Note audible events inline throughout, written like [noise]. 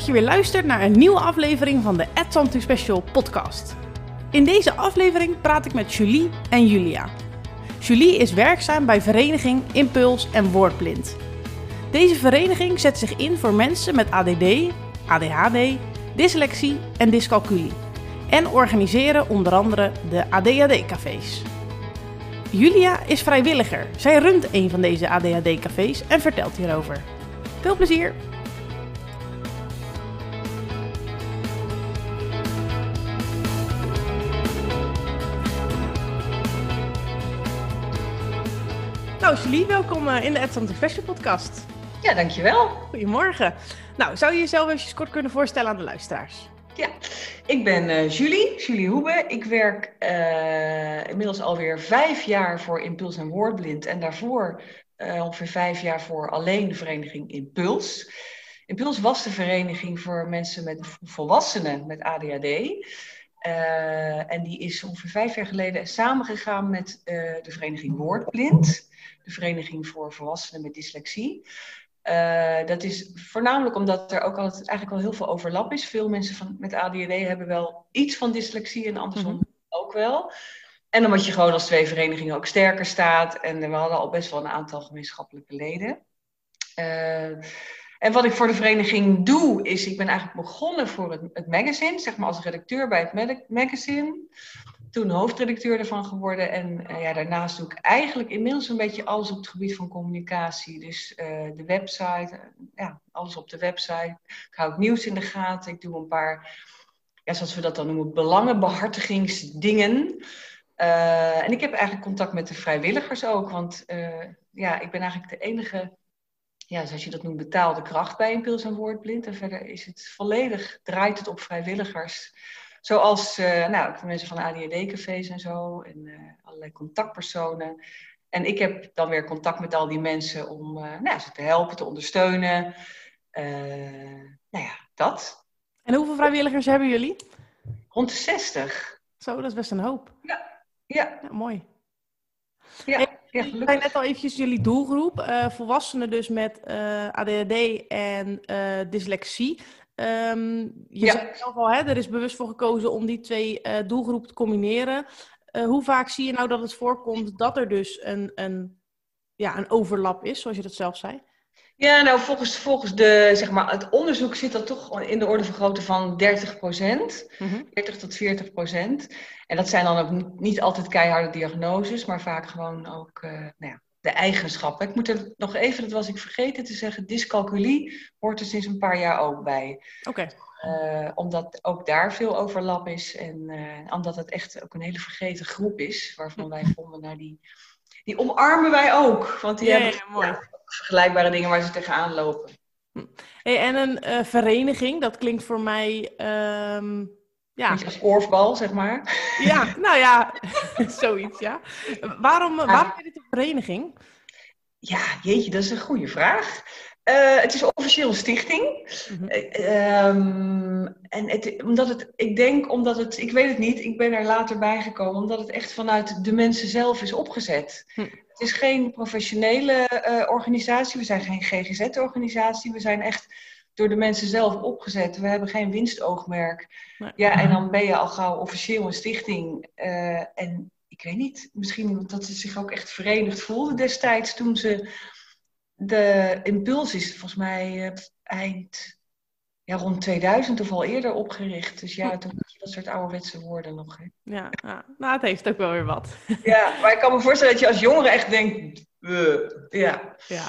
Dat je weer luistert naar een nieuwe aflevering van de Ed Special podcast. In deze aflevering praat ik met Julie en Julia. Julie is werkzaam bij vereniging Impuls en Woordblind. Deze vereniging zet zich in voor mensen met ADD, ADHD, dyslexie en dyscalculie. En organiseren onder andere de ADHD-cafés. Julia is vrijwilliger. Zij runt een van deze ADHD-cafés en vertelt hierover. Veel plezier! Nou, Julie, welkom eh, in de Ed Special podcast. Ja, dankjewel. Goedemorgen. Nou, zou je jezelf even kort kunnen voorstellen aan de luisteraars? Ja, ik ben uh, Julie, Julie Hoebe. Ik werk uh, inmiddels alweer vijf jaar voor Impuls en Woordblind. En daarvoor uh, ongeveer vijf jaar voor alleen de vereniging Impuls. Impuls was de vereniging voor mensen met volwassenen met ADHD. En die is ongeveer vijf jaar geleden samengegaan met de vereniging Woordblind. De vereniging voor volwassenen met dyslexie. Uh, dat is voornamelijk omdat er ook altijd eigenlijk al heel veel overlap is. Veel mensen van, met ADHD hebben wel iets van dyslexie en andersom -hmm. ook wel. En omdat je gewoon als twee verenigingen ook sterker staat. En we hadden al best wel een aantal gemeenschappelijke leden. En wat ik voor de vereniging doe, is ik ben eigenlijk begonnen voor het, het magazine, zeg maar als redacteur bij het magazine toen hoofdredacteur ervan geworden. En uh, ja, daarnaast doe ik eigenlijk inmiddels een beetje alles op het gebied van communicatie. Dus uh, de website, uh, ja, alles op de website. Ik hou het nieuws in de gaten. Ik doe een paar, ja, zoals we dat dan noemen, belangenbehartigingsdingen. en ik heb eigenlijk contact met de vrijwilligers ook. Want ja, ik ben eigenlijk de enige, ja, zoals je dat noemt, betaalde kracht bij Impuls en Woordblind. En verder is het volledig, draait het op vrijwilligers. Zoals uh, nou, mensen van ADHD-cafés en zo. En uh, allerlei contactpersonen. En ik heb dan weer contact met al die mensen om uh, nou, ze te helpen, te ondersteunen. nou ja, dat. En hoeveel vrijwilligers hebben jullie? Rond de 60. Zo, dat is best een hoop. Ja, ja. ja mooi. Ja, hey, ja zei net al eventjes jullie doelgroep. volwassenen dus met ADHD en dyslexie. Um, je ja. zei zelf al, hè, er is bewust voor gekozen om die twee doelgroepen te combineren. Hoe vaak zie je nou dat het voorkomt dat er dus een, een, ja, een overlap is, zoals je dat zelf zei? Ja, nou volgens, volgens de, zeg maar, het onderzoek zit dat toch in de orde van grootte van 30 procent. Mm -hmm. 30 tot 40 procent. En dat zijn dan ook niet altijd keiharde diagnoses, maar vaak gewoon ook uh, nou ja, de eigenschappen. Ik moet er nog even, dat was ik vergeten te zeggen, dyscalculie hoort er sinds een paar jaar ook bij. Oké. Okay. Uh, omdat ook daar veel overlap is en uh, omdat het echt ook een hele vergeten groep is, waarvan wij vonden, nou die, die omarmen wij ook. Want die ja, hebben ja, mooi. Vergelijkbare dingen waar ze tegenaan lopen. Hey, en een uh, vereniging, dat klinkt voor mij... Um... Ja. Iets als korfbal, zeg maar. Ja, [laughs] nou ja, [laughs] zoiets, ja. Waarom, ja. waarom is dit een vereniging? Ja, jeetje, dat is een goede vraag. Uh, het is officieel een stichting. Mm -hmm. uh, um, en het, omdat het, ik denk, omdat het, ik weet het niet, ik ben er later bij gekomen, omdat het echt vanuit de mensen zelf is opgezet. Hm. Het is geen professionele uh, organisatie, we zijn geen GGZ-organisatie, we zijn echt door de mensen zelf opgezet. We hebben geen winstoogmerk. Nee. Ja, en dan ben je al gauw officieel een stichting. Uh, en ik weet niet, misschien dat ze zich ook echt verenigd voelden destijds toen ze de impuls is volgens mij uh, eind ja, rond 2000 of al eerder opgericht. Dus ja, toen had je dat soort ouderwetse woorden nog. Hè. Ja, ja, nou het heeft ook wel weer wat. [laughs] Ja, maar ik kan me voorstellen dat je als jongere echt denkt, uh, ja. ja.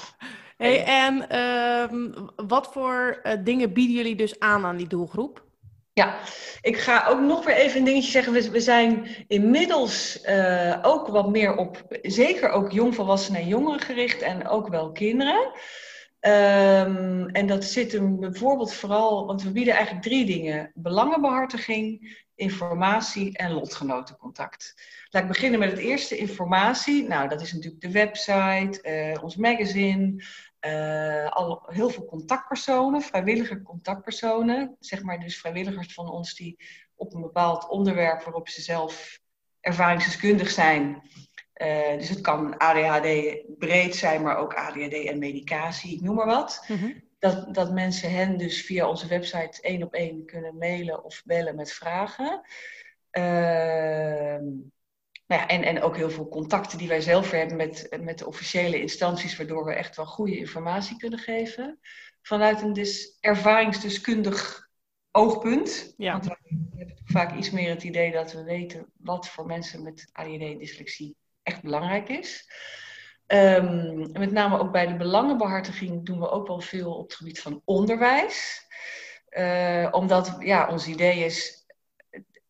Hey, en um, wat voor uh, dingen bieden jullie dus aan aan die doelgroep? Ja, ik ga ook nog weer even een dingetje zeggen. We, we zijn inmiddels uh, ook wat meer op, zeker ook jongvolwassenen en jongeren gericht en ook wel kinderen. Um, en dat zit hem bijvoorbeeld vooral, want we bieden eigenlijk drie dingen: belangenbehartiging, informatie en lotgenotencontact. Laat ik beginnen met het eerste, informatie. Nou, dat is natuurlijk de website, uh, ons magazine, uh, al heel veel contactpersonen, vrijwillige contactpersonen. Zeg maar dus vrijwilligers van ons die op een bepaald onderwerp waarop ze zelf ervaringsdeskundig zijn. Uh, dus het kan ADHD breed zijn, maar ook ADHD en medicatie, ik noem maar wat. Mm -hmm. dat, dat mensen hen dus via onze website één op één kunnen mailen of bellen met vragen. Ehm, nou ja, en, en ook heel veel contacten die wij zelf hebben met, met de officiële instanties, waardoor we echt wel goede informatie kunnen geven. Vanuit een dus ervaringsdeskundig oogpunt. Ja. Want we hebben vaak iets meer het idee dat we weten wat voor mensen met ADHD en dyslexie echt belangrijk is. Um, met name ook bij de belangenbehartiging doen we ook wel veel op het gebied van onderwijs. Uh, omdat ja, ons idee is,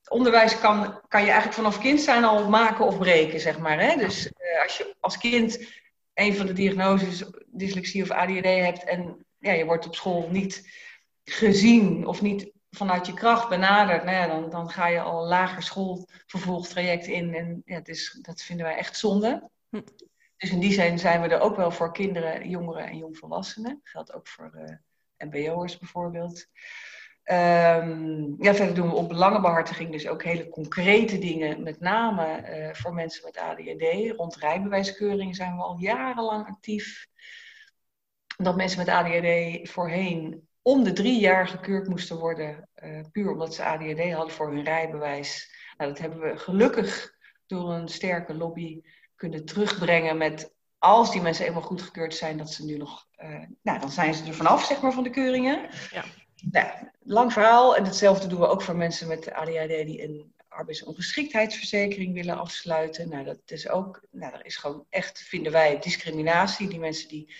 onderwijs kan, kan je eigenlijk vanaf kind zijn al maken of breken, zeg maar. Hè? Dus uh, als je als kind een van de diagnoses, dyslexie of ADHD hebt en ja, je wordt op school niet gezien of niet vanuit je kracht benaderd, nou ja, dan, dan ga je al een lager schoolvervolgtraject in. En ja, het is, dat vinden wij echt zonde. Hm. Dus in die zin zijn we er ook wel voor kinderen, jongeren en jongvolwassenen. Dat geldt ook voor uh, MBO'ers bijvoorbeeld. Um, ja, verder doen we op belangenbehartiging dus ook hele concrete dingen, met name uh, voor mensen met ADHD. Rond rijbewijskeuring zijn we al jarenlang actief. Dat mensen met ADHD voorheen om de drie jaar gekeurd moesten worden, uh, puur omdat ze ADHD hadden voor hun rijbewijs. Nou, dat hebben we gelukkig door een sterke lobby kunnen terugbrengen met als die mensen eenmaal goedgekeurd zijn, dat ze nu nog, uh, nou, dan zijn ze er vanaf, zeg maar, van de keuringen. Ja. Nou, lang verhaal. En hetzelfde doen we ook voor mensen met ADHD die een arbeidsongeschiktheidsverzekering willen afsluiten. Nou, dat is ook, nou, er is gewoon echt, vinden wij, discriminatie. Die mensen die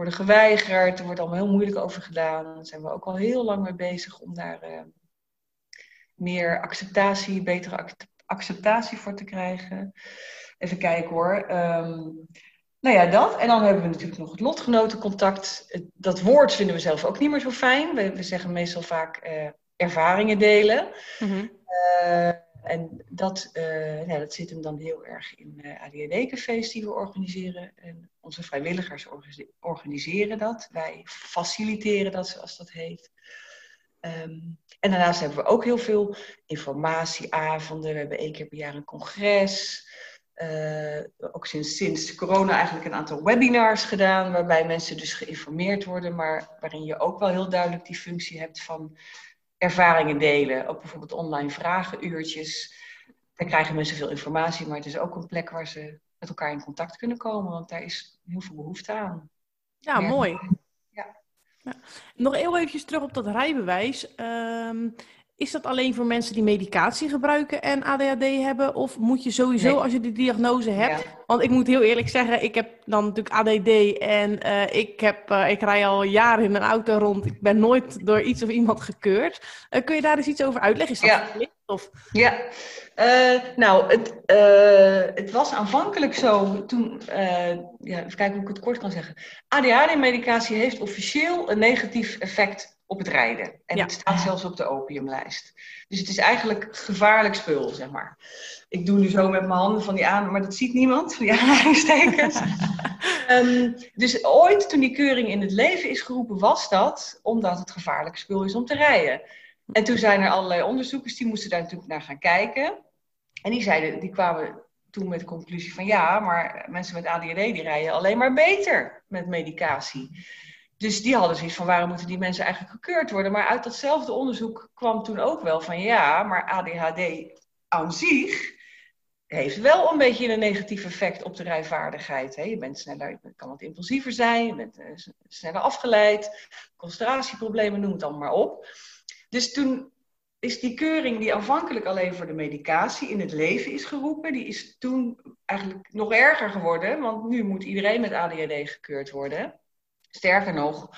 worden geweigerd, er wordt allemaal heel moeilijk over gedaan. Daar zijn we ook al heel lang mee bezig om daar uh, meer acceptatie, betere acceptatie voor te krijgen. Even kijken hoor. Um, nou ja, dat. En dan hebben we natuurlijk nog het lotgenotencontact. Dat woord vinden we zelf ook niet meer zo fijn. We, we zeggen meestal vaak uh, ervaringen delen. Mm -hmm. uh, en dat, uh, ja, dat zit hem dan heel erg in ADHD-cafés die we organiseren. En onze vrijwilligers organiseren dat. Wij faciliteren dat, zoals dat heet. Um, en daarnaast hebben we ook heel veel informatieavonden. We hebben één keer per jaar een congres. Uh, ook sinds, sinds corona eigenlijk een aantal webinars gedaan, waarbij mensen dus geïnformeerd worden, maar waarin je ook wel heel duidelijk die functie hebt van ervaringen delen. Ook bijvoorbeeld online vragenuurtjes. Daar krijgen mensen veel informatie, maar het is ook een plek waar ze met elkaar in contact kunnen komen, want daar is heel veel behoefte aan. Ja, mooi. Ja. ja. Nog heel eventjes terug op dat rijbewijs. Um, is dat alleen voor mensen die medicatie gebruiken en ADHD hebben? Of moet je sowieso, als je die diagnose hebt... Want ik moet heel eerlijk zeggen, ik heb dan natuurlijk ADD en uh, ik, heb, uh, ik rij al jaren in een auto rond. Ik ben nooit door iets of iemand gekeurd. Uh, kun je daar eens iets over uitleggen? Is dat ja. verplicht? Of? Ja, nou, het, het was aanvankelijk zo toen... ja, even kijken hoe ik het kort kan zeggen. ADHD-medicatie heeft officieel een negatief effect op het rijden. En het staat zelfs op de opiumlijst. Dus het is eigenlijk gevaarlijk spul, zeg maar. Ik doe nu zo met mijn handen van die aan, maar dat ziet niemand, van die [laughs] aanhalingstekens. um, [laughs] dus ooit, toen die keuring in het leven is geroepen, was dat omdat het gevaarlijk spul is om te rijden. En toen zijn er allerlei onderzoekers, die moesten daar natuurlijk naar gaan kijken. En die, zeiden, die kwamen toen met de conclusie van ja, maar mensen met ADHD die rijden alleen maar beter met medicatie. Dus die hadden zoiets van waarom moeten die mensen eigenlijk gekeurd worden. Maar uit datzelfde onderzoek kwam toen ook wel van ja, maar ADHD aan zich heeft wel een beetje een negatief effect op de rijvaardigheid. Hè? Je bent sneller, je kan wat impulsiever zijn, je bent uh, sneller afgeleid, concentratieproblemen, noem het allemaal maar op. Dus toen is die keuring die aanvankelijk alleen voor de medicatie in het leven is geroepen, die is toen eigenlijk nog erger geworden, want nu moet iedereen met ADHD gekeurd worden. Sterker nog,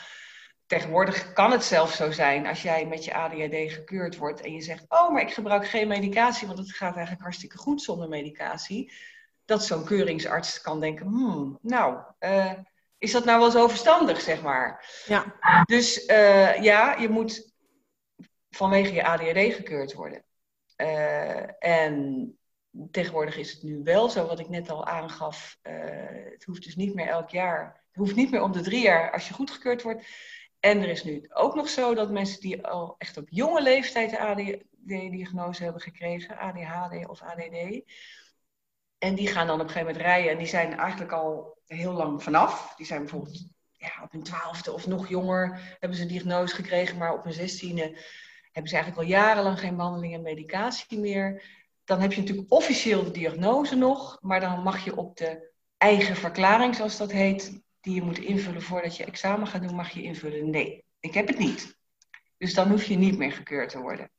tegenwoordig kan het zelfs zo zijn als jij met je ADHD gekeurd wordt en je zegt: Oh, maar ik gebruik geen medicatie, want het gaat eigenlijk hartstikke goed zonder medicatie. Dat zo'n keuringsarts kan denken: hmm, nou, uh, is dat nou wel zo verstandig, zeg maar. Ja. Dus uh, ja, je moet vanwege je ADHD gekeurd worden. Uh, en tegenwoordig is het nu wel zo, wat ik net al aangaf. het hoeft dus niet meer elk jaar het hoeft niet meer om de drie jaar als je goedgekeurd wordt. En er is nu ook nog zo dat mensen die al echt op jonge leeftijd een ADD-diagnose hebben gekregen, ADHD of ADD, en die gaan dan op een gegeven moment rijden en die zijn eigenlijk al heel lang vanaf. Die zijn bijvoorbeeld ja, op hun twaalfde of nog jonger hebben ze een diagnose gekregen, maar op hun zestiende hebben ze eigenlijk al jarenlang geen behandeling en medicatie meer. Dan heb je natuurlijk officieel de diagnose nog, maar dan mag je op de eigen verklaring, zoals dat heet, die je moet invullen voordat je examen gaat doen, mag je invullen nee, ik heb het niet. Dus dan hoef je niet meer gekeurd te worden.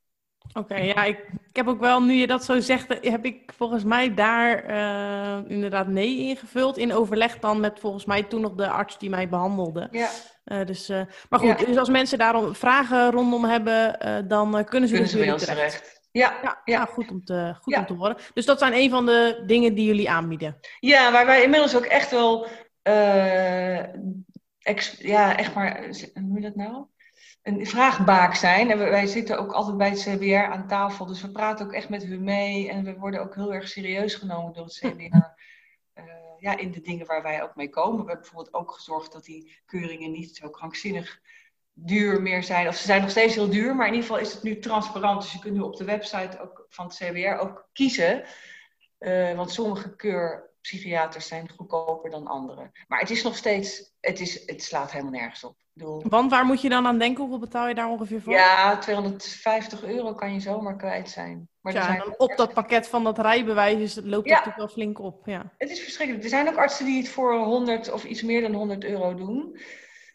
Oké, ja, ik, ik, heb ook wel, nu je dat zo zegt, heb ik volgens mij daar uh, inderdaad nee ingevuld. In overleg dan met volgens mij toen nog de arts die mij behandelde. Ja. Uh, dus, uh, maar goed, ja. dus als mensen daarom vragen rondom hebben, dan kunnen ze kunnen ze bij ons terecht. terecht. Ja, ja, ja. Nou, goed, om te, goed om te horen. Dus dat zijn een van de dingen die jullie aanbieden. Ja, waar wij inmiddels ook echt wel, ex, ja, echt maar, hoe moet je dat nou? een vraagbaak zijn. En wij zitten ook altijd bij het CBR aan tafel, dus we praten ook echt met hun mee. En we worden ook heel erg serieus genomen door het CBR. Uh, [laughs] eh, ja, in de dingen waar wij ook mee komen. We hebben bijvoorbeeld ook gezorgd dat die keuringen niet zo krankzinnig duur meer zijn. Of ze zijn nog steeds heel duur, maar in ieder geval is het nu transparant. Dus je kunt nu op de website ook van het CBR ook kiezen. Uh, want sommige keurpsychiaters zijn goedkoper dan andere. Maar het is nog steeds, het, is, het slaat helemaal nergens op. Want waar moet je dan aan denken? Hoeveel betaal je daar ongeveer voor? Ja, 250 euro kan je zomaar kwijt zijn. Maar ja, zijn dan op dat pakket van dat rijbewijs is, loopt het natuurlijk wel flink op. Ja. Het is verschrikkelijk. Er zijn ook artsen die het voor 100 of iets meer dan 100 euro doen.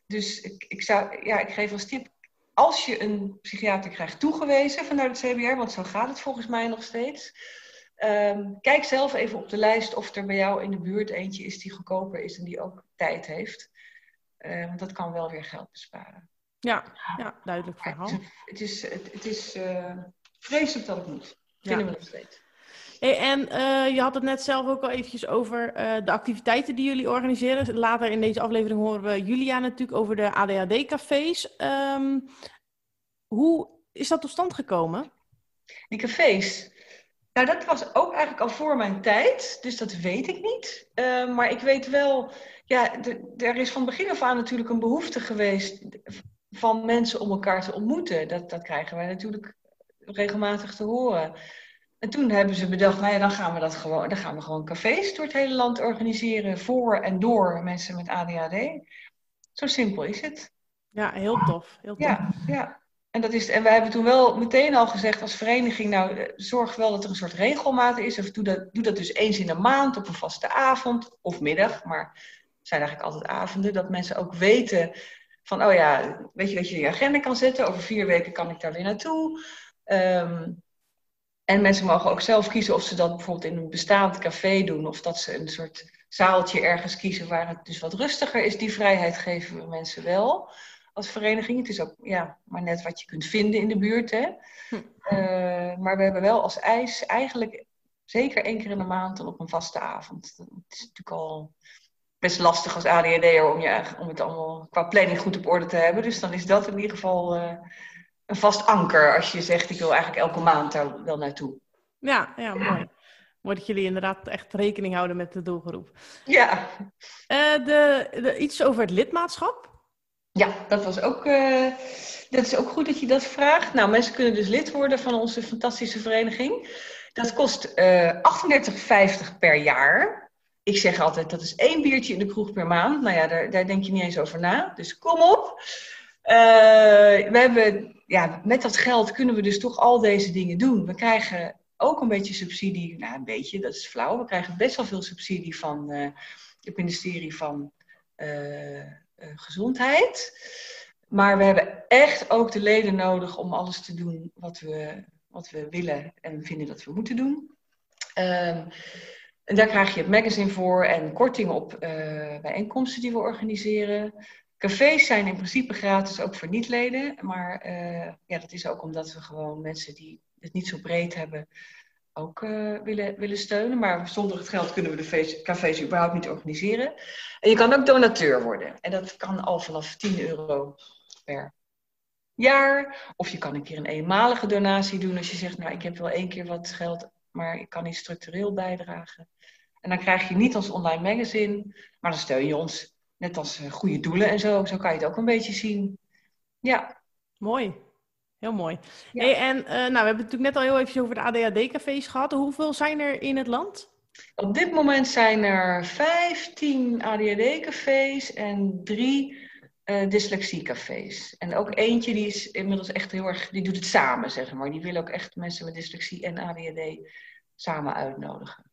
Dus ik, ik, zou, ja, ik geef als tip, als je een psychiater krijgt toegewezen vanuit het CBR, want zo gaat het volgens mij nog steeds. Um, kijk zelf even op de lijst of er bij jou in de buurt eentje is die goedkoper is en die ook tijd heeft. Want dat kan wel weer geld besparen. Ja, ja duidelijk verhaal. Het is, het is, het is uh, vreselijk dat het moet. Vinden we nog steeds. En uh, je had het net zelf ook al eventjes over de activiteiten die jullie organiseren. Later in deze aflevering horen we Julia natuurlijk over de ADHD-cafés. Um, hoe is dat tot stand gekomen? Die cafés? Nou, dat was ook eigenlijk al voor mijn tijd, dus dat weet ik niet. Uh, maar ik weet wel ja, er is van begin af aan natuurlijk een behoefte geweest van mensen om elkaar te ontmoeten. Dat, dat krijgen wij natuurlijk regelmatig te horen. En toen hebben ze bedacht, nou ja, dan gaan we dat gewoon, dan gaan we gewoon cafés door het hele land organiseren voor en door mensen met ADHD. Zo simpel is het. Ja, heel tof. Heel tof. Ja, ja. En, dat is, en wij hebben toen wel meteen al gezegd als vereniging, nou zorg wel dat er een soort regelmaat is. Of doe dat, doe dat dus eens in de maand op een vaste avond of middag. Maar zijn eigenlijk altijd avonden, dat mensen ook weten van, oh ja, weet je dat je je agenda kan zetten, over vier weken kan ik daar weer naartoe. Um, en mensen mogen ook zelf kiezen of ze dat bijvoorbeeld in een bestaand café doen, of dat ze een soort zaaltje ergens kiezen waar het dus wat rustiger is. Die vrijheid geven we mensen wel als vereniging. Het is ook ja, maar net wat je kunt vinden in de buurt. Hè? Hm. Uh, maar we hebben wel als eis eigenlijk zeker één keer in de maand en op een vaste avond. Dat is natuurlijk al best lastig als ADHD'er om, je, om het allemaal qua planning goed op orde te hebben. Dus dan is dat in ieder geval uh, een vast anker als je zegt ik wil eigenlijk elke maand daar wel naartoe. Ja, ja, mooi. Mooi dat jullie inderdaad echt rekening houden met de doelgroep. Ja. Uh, de, de, iets over het lidmaatschap? Ja, dat was ook. Uh, dat is ook goed dat je dat vraagt. Nou, mensen kunnen dus lid worden van onze fantastische vereniging. Dat kost uh, 38,50 per jaar. Ik zeg altijd, dat is één biertje in de kroeg per maand. Nou ja, daar, daar denk je niet eens over na. Dus kom op. Uh, we hebben, ja, met dat geld kunnen we dus toch al deze dingen doen. We krijgen ook een beetje subsidie. Nou, een beetje, dat is flauw. We krijgen best wel veel subsidie van uh, het ministerie van uh, Gezondheid. Maar we hebben echt ook de leden nodig om alles te doen wat we, wat we willen en vinden dat we moeten doen. Uh, en daar krijg je het magazine voor en korting op uh, bijeenkomsten die we organiseren. Cafés zijn in principe gratis, ook voor niet-leden. Maar uh, ja, dat is ook omdat we gewoon mensen die het niet zo breed hebben, ook uh, willen, willen steunen. Maar zonder het geld kunnen we de cafés überhaupt niet organiseren. En je kan ook donateur worden. En dat kan al vanaf 10 euro per jaar. Of je kan een keer een eenmalige donatie doen als je zegt, nou ik heb wel één keer wat geld, maar ik kan niet structureel bijdragen. En dan krijg je niet ons online magazine, maar dan steun je ons. Net als uh, goede doelen en zo. Zo kan je het ook een beetje zien. Ja. Mooi. Heel mooi. Hey, en uh, nou, we hebben het natuurlijk net al heel even over de ADHD-cafés gehad. Hoeveel zijn er in het land? Op dit moment zijn er 15 ADHD-cafés en drie uh, dyslexiecafés. En ook eentje die is inmiddels echt heel erg, die doet het samen, zeg maar. Die wil ook echt mensen met dyslexie en ADHD samen uitnodigen.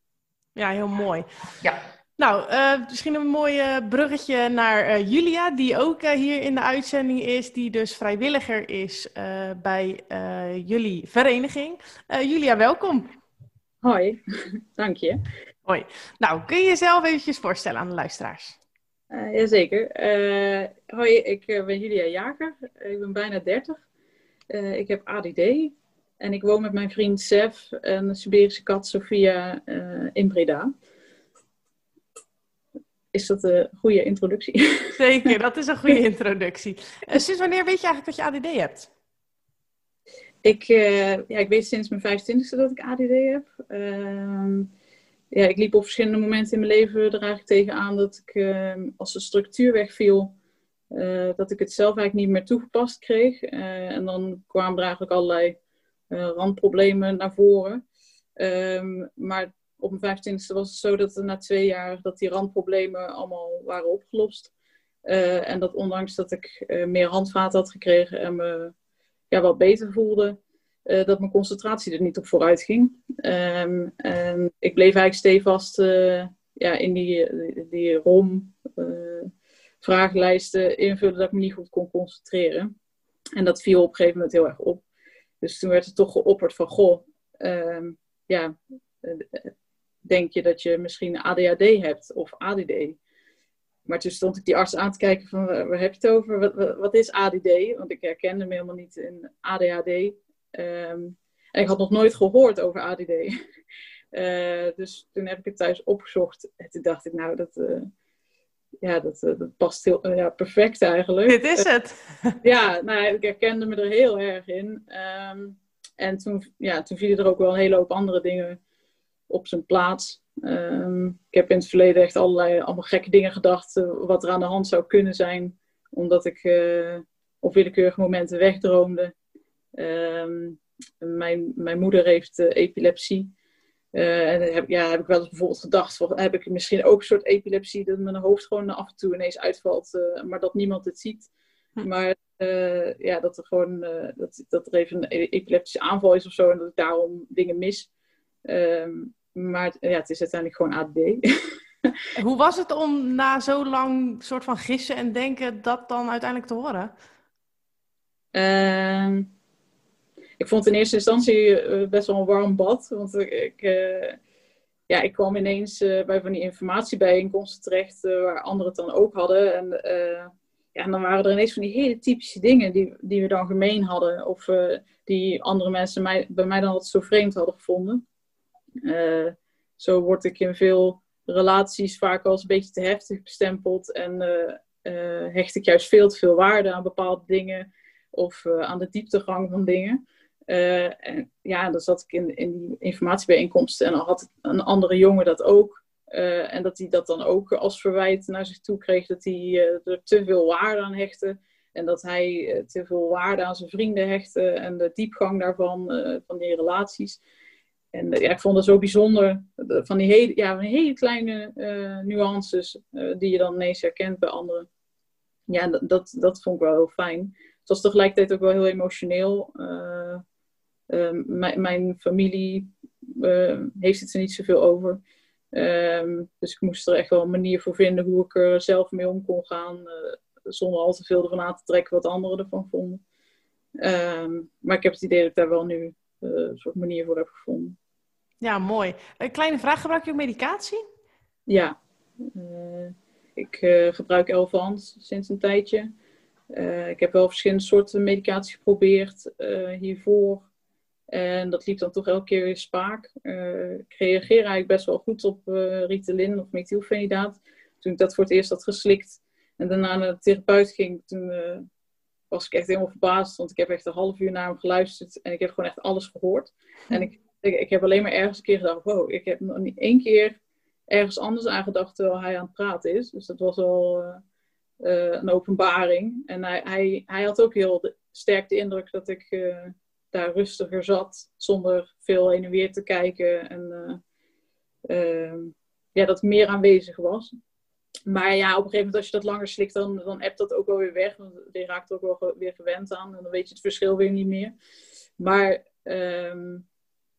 Ja, heel mooi. Ja. Nou, uh, misschien een mooi bruggetje naar uh, Julia, die ook hier in de uitzending is, die dus vrijwilliger is bij jullie vereniging. Julia, welkom. Hoi, [laughs] dank je. Hoi. Nou, kun je jezelf eventjes voorstellen aan de luisteraars? Jazeker. Hoi, ik ben Julia Jager. Ik ben bijna 30. Uh, ik heb ADD. En ik woon met mijn vriend Sef en de Siberische kat Sofia in Breda. Is dat een goede introductie? [laughs] Zeker, dat is een goede [laughs] introductie. sinds wanneer weet je eigenlijk dat je ADD hebt? Ik, ja, ik weet sinds mijn 25e dat ik ADD heb. Ehm, ja, ik liep op verschillende momenten in mijn leven er eigenlijk tegenaan dat ik, ehm, als de structuur wegviel, uh, dat ik het zelf eigenlijk niet meer toegepast kreeg. Uh, en dan kwamen er eigenlijk allerlei uh, randproblemen naar voren. Um, maar op mijn 25e was het zo dat na twee jaar dat die randproblemen allemaal waren opgelost. en dat ondanks dat ik meer handvaten had gekregen en me ja, wat beter voelde, uh, dat mijn concentratie er niet op vooruit ging. Um, en ik bleef eigenlijk stevast ja, in die, die ROM vragenlijsten invullen dat ik me niet goed kon concentreren. En dat viel op een gegeven moment heel erg op. Dus toen werd het toch geopperd van, goh, um, ja, denk je dat je misschien ADHD hebt of ADD? Maar toen stond ik die arts aan te kijken van, waar heb je het over? Wat, wat is ADD? Want ik herkende me helemaal niet in ADHD. Um, en ik had nog nooit gehoord over ADD. Uh, [laughs] eh, dus toen heb ik het thuis opgezocht. En toen dacht ik, nou, dat, uh, ja, dat, uh, dat past heel ja, perfect eigenlijk. Dit is het. [laughs] ja, nou, ik herkende me er heel erg in. Um, en toen, ja, toen vielen er ook wel een hele hoop andere dingen op zijn plaats. Um, ik heb in het verleden echt allerlei allemaal gekke dingen gedacht wat er aan de hand zou kunnen zijn. Omdat ik op willekeurige momenten wegdroomde. Um, mijn, mijn moeder heeft uh, epilepsie. Uh, en heb, ja, heb ik wel eens bijvoorbeeld gedacht, van, heb ik misschien ook een soort epilepsie, dat mijn hoofd gewoon af en toe ineens uitvalt, uh, maar dat niemand het ziet. Hm. Maar ja, dat er gewoon dat, dat er even een e-, epileptische aanval is of zo en dat ik daarom dingen mis. Um, maar ja, het is uiteindelijk gewoon ADD. [laughs] Hoe was het om na zo lang soort van gissen en denken dat dan uiteindelijk te horen? Uh, ik vond in eerste instantie eh, best wel een warm bad. Want ik, uh, ja, ik kwam ineens uh, bij van die informatiebijeenkomsten terecht waar anderen het dan ook hadden. En, ja, en dan waren er ineens van die hele typische dingen die, die we dan gemeen hadden. Of die andere mensen mij, bij mij dan wat zo vreemd hadden gevonden. Zo word ik in veel relaties vaak als een beetje te heftig bestempeld. En hecht ik juist veel te veel waarde aan bepaalde dingen. Of aan de dieptegang van dingen. En ja, dan zat ik in, in die informatiebijeenkomsten en dan had een andere jongen dat ook. En dat hij dat dan ook als verwijt naar zich toe kreeg, dat hij er te veel waarde aan hechtte. En dat hij te veel waarde aan zijn vrienden hechtte en de diepgang daarvan, van die relaties. En ja, ik vond dat zo bijzonder, van die hele, ja, hele kleine nuances die je dan ineens herkent bij anderen. Ja, dat, dat, vond ik wel heel fijn. Het was tegelijkertijd ook wel heel emotioneel. Ehm, mijn familie ehm, heeft het er niet zoveel over. Ehm, dus ik moest er echt wel een manier voor vinden hoe ik er zelf mee om kon gaan. Uh, zonder al te veel ervan aan te trekken wat anderen ervan vonden. maar ik heb het idee dat ik daar wel nu uh, een soort manier voor heb gevonden. Ja, mooi. Een kleine vraag, gebruik je ook medicatie? Ja, uh, ik gebruik Elvans sinds een tijdje. ik heb wel verschillende soorten medicatie geprobeerd hiervoor. En dat liep dan toch elke keer weer spaak. Ik reageer eigenlijk best wel goed op Ritalin of methylfenidaat. Toen ik dat voor het eerst had geslikt en daarna naar de therapeut ging, toen was ik echt helemaal verbaasd. Want ik heb echt een half uur naar hem geluisterd en ik heb gewoon echt alles gehoord. En ik, ik, heb alleen maar ergens een keer gedacht, wow, ik heb nog niet één keer ergens anders aan gedacht terwijl hij aan het praten is. Dus dat was wel een openbaring. En hij, hij, hij had ook heel sterk de indruk dat ik daar rustiger zat, zonder veel heen en weer te kijken. En ehm, ja, dat meer aanwezig was. Maar ja, op een gegeven moment als je dat langer slikt, dan, dan appt dat ook wel weer weg. Want je raakt er ook wel weer gewend aan. En dan weet je het verschil weer niet meer. Maar ehm,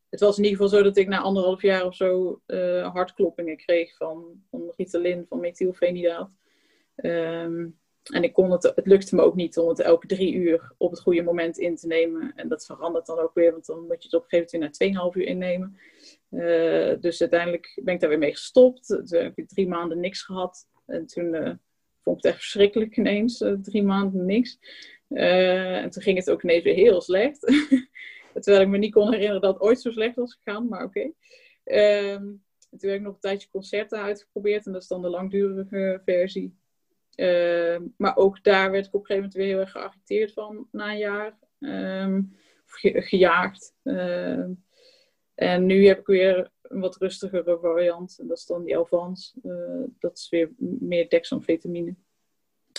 het was in ieder geval zo dat ik na anderhalf jaar of zo uh, hartkloppingen kreeg van, van Ritalin, van methylfenidaat. Um, en ik kon het, het lukte me ook niet om het elke drie uur op het goede moment in te nemen. En dat verandert dan ook weer, want dan moet je het op een gegeven moment na 2,5 uur innemen. Uh, dus uiteindelijk ben ik daar weer mee gestopt. Toen heb ik drie maanden niks gehad. En toen uh, vond ik het echt verschrikkelijk ineens, drie maanden niks. en toen ging het ook ineens weer heel slecht. [laughs] Terwijl ik me niet kon herinneren dat het ooit zo slecht was gegaan, maar oké. Okay. Um, toen heb ik nog een tijdje concerten uitgeprobeerd en dat is dan de langdurige versie. Uh, maar ook daar werd ik op een gegeven moment weer heel erg geagiteerd van na een jaar. Ge gejaagd. En nu heb ik weer een wat rustigere variant. En dat is dan die Elvans. Uh, dat is weer meer dexamfetamine.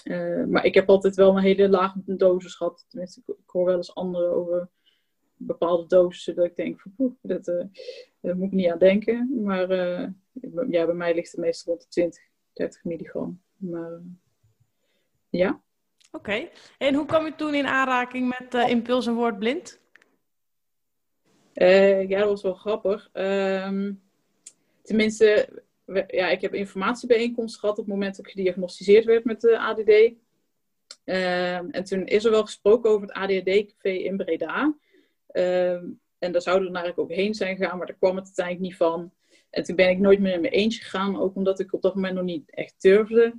Uh, maar ik heb altijd wel een hele lage dosis gehad. Tenminste, ik, hoor wel eens anderen over bepaalde dosissen. Dat ik denk van, poeh, dat, daar moet ik niet aan denken. Maar ja, bij mij ligt het meestal rond de 20, 30 milligram. Maar ja. Oké. En hoe kwam je toen in aanraking met uh, Impuls en Woordblind? Uh, ja, dat was wel grappig. Um, tenminste, ja, ik heb informatiebijeenkomst gehad op het moment dat ik gediagnosticeerd werd met de ADD. Um, en toen is er wel gesproken over het ADHD-café in Breda. Um, en daar zouden we eigenlijk ook heen zijn gegaan, maar daar kwam het uiteindelijk niet van. En toen ben ik nooit meer in mijn eentje gegaan, ook omdat ik op dat moment nog niet echt durfde.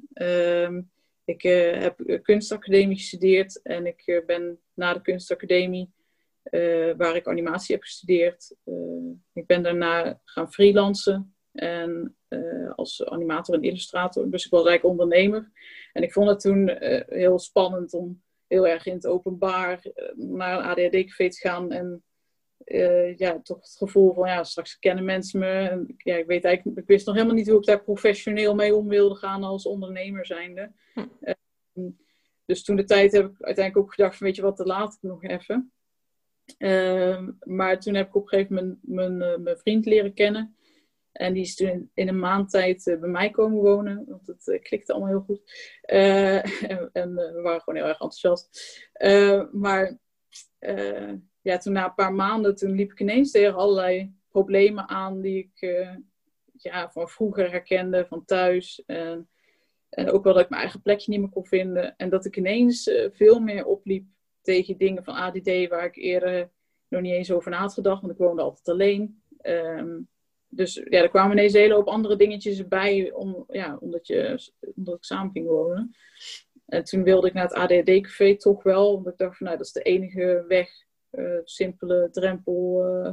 Ik uh, heb kunstacademie gestudeerd en ik uh, ben na de kunstacademie, waar ik animatie heb gestudeerd, ik ben daarna gaan freelancen en als animator en illustrator. Dus ik was eigenlijk ondernemer. En ik vond het toen heel spannend om heel erg in het openbaar naar een ADHD-café te gaan en uh, ja, toch het gevoel van ja, straks kennen mensen me. En, ja, ik weet eigenlijk, ik wist nog helemaal niet hoe ik daar professioneel mee om wilde gaan als ondernemer zijnde. Hm. Uh, dus toen de tijd heb ik uiteindelijk ook gedacht van weet je wat, te laat ik nog even. Uh, maar toen heb ik op een gegeven moment mijn, eh, mijn vriend leren kennen. En die is toen in, een maand tijd bij mij komen wonen. Want het klikte allemaal heel goed. [laughs] en, en we waren gewoon heel erg enthousiast. maar ja, toen na een paar maanden, toen liep ik ineens tegen allerlei problemen aan die ik ja, van vroeger herkende, van thuis. En, ook wel dat ik mijn eigen plekje niet meer kon vinden. En dat ik ineens veel meer opliep tegen dingen van ADD waar ik eerder nog niet eens over na had gedacht, want ik woonde altijd alleen. Um, dus ja, er kwamen ineens een hele hoop andere dingetjes bij, om, ja, omdat, je, omdat ik samen ging wonen. En toen wilde ik naar het ADD-café toch wel, omdat ik dacht van nou, dat is de enige weg uh, simpele drempel uh,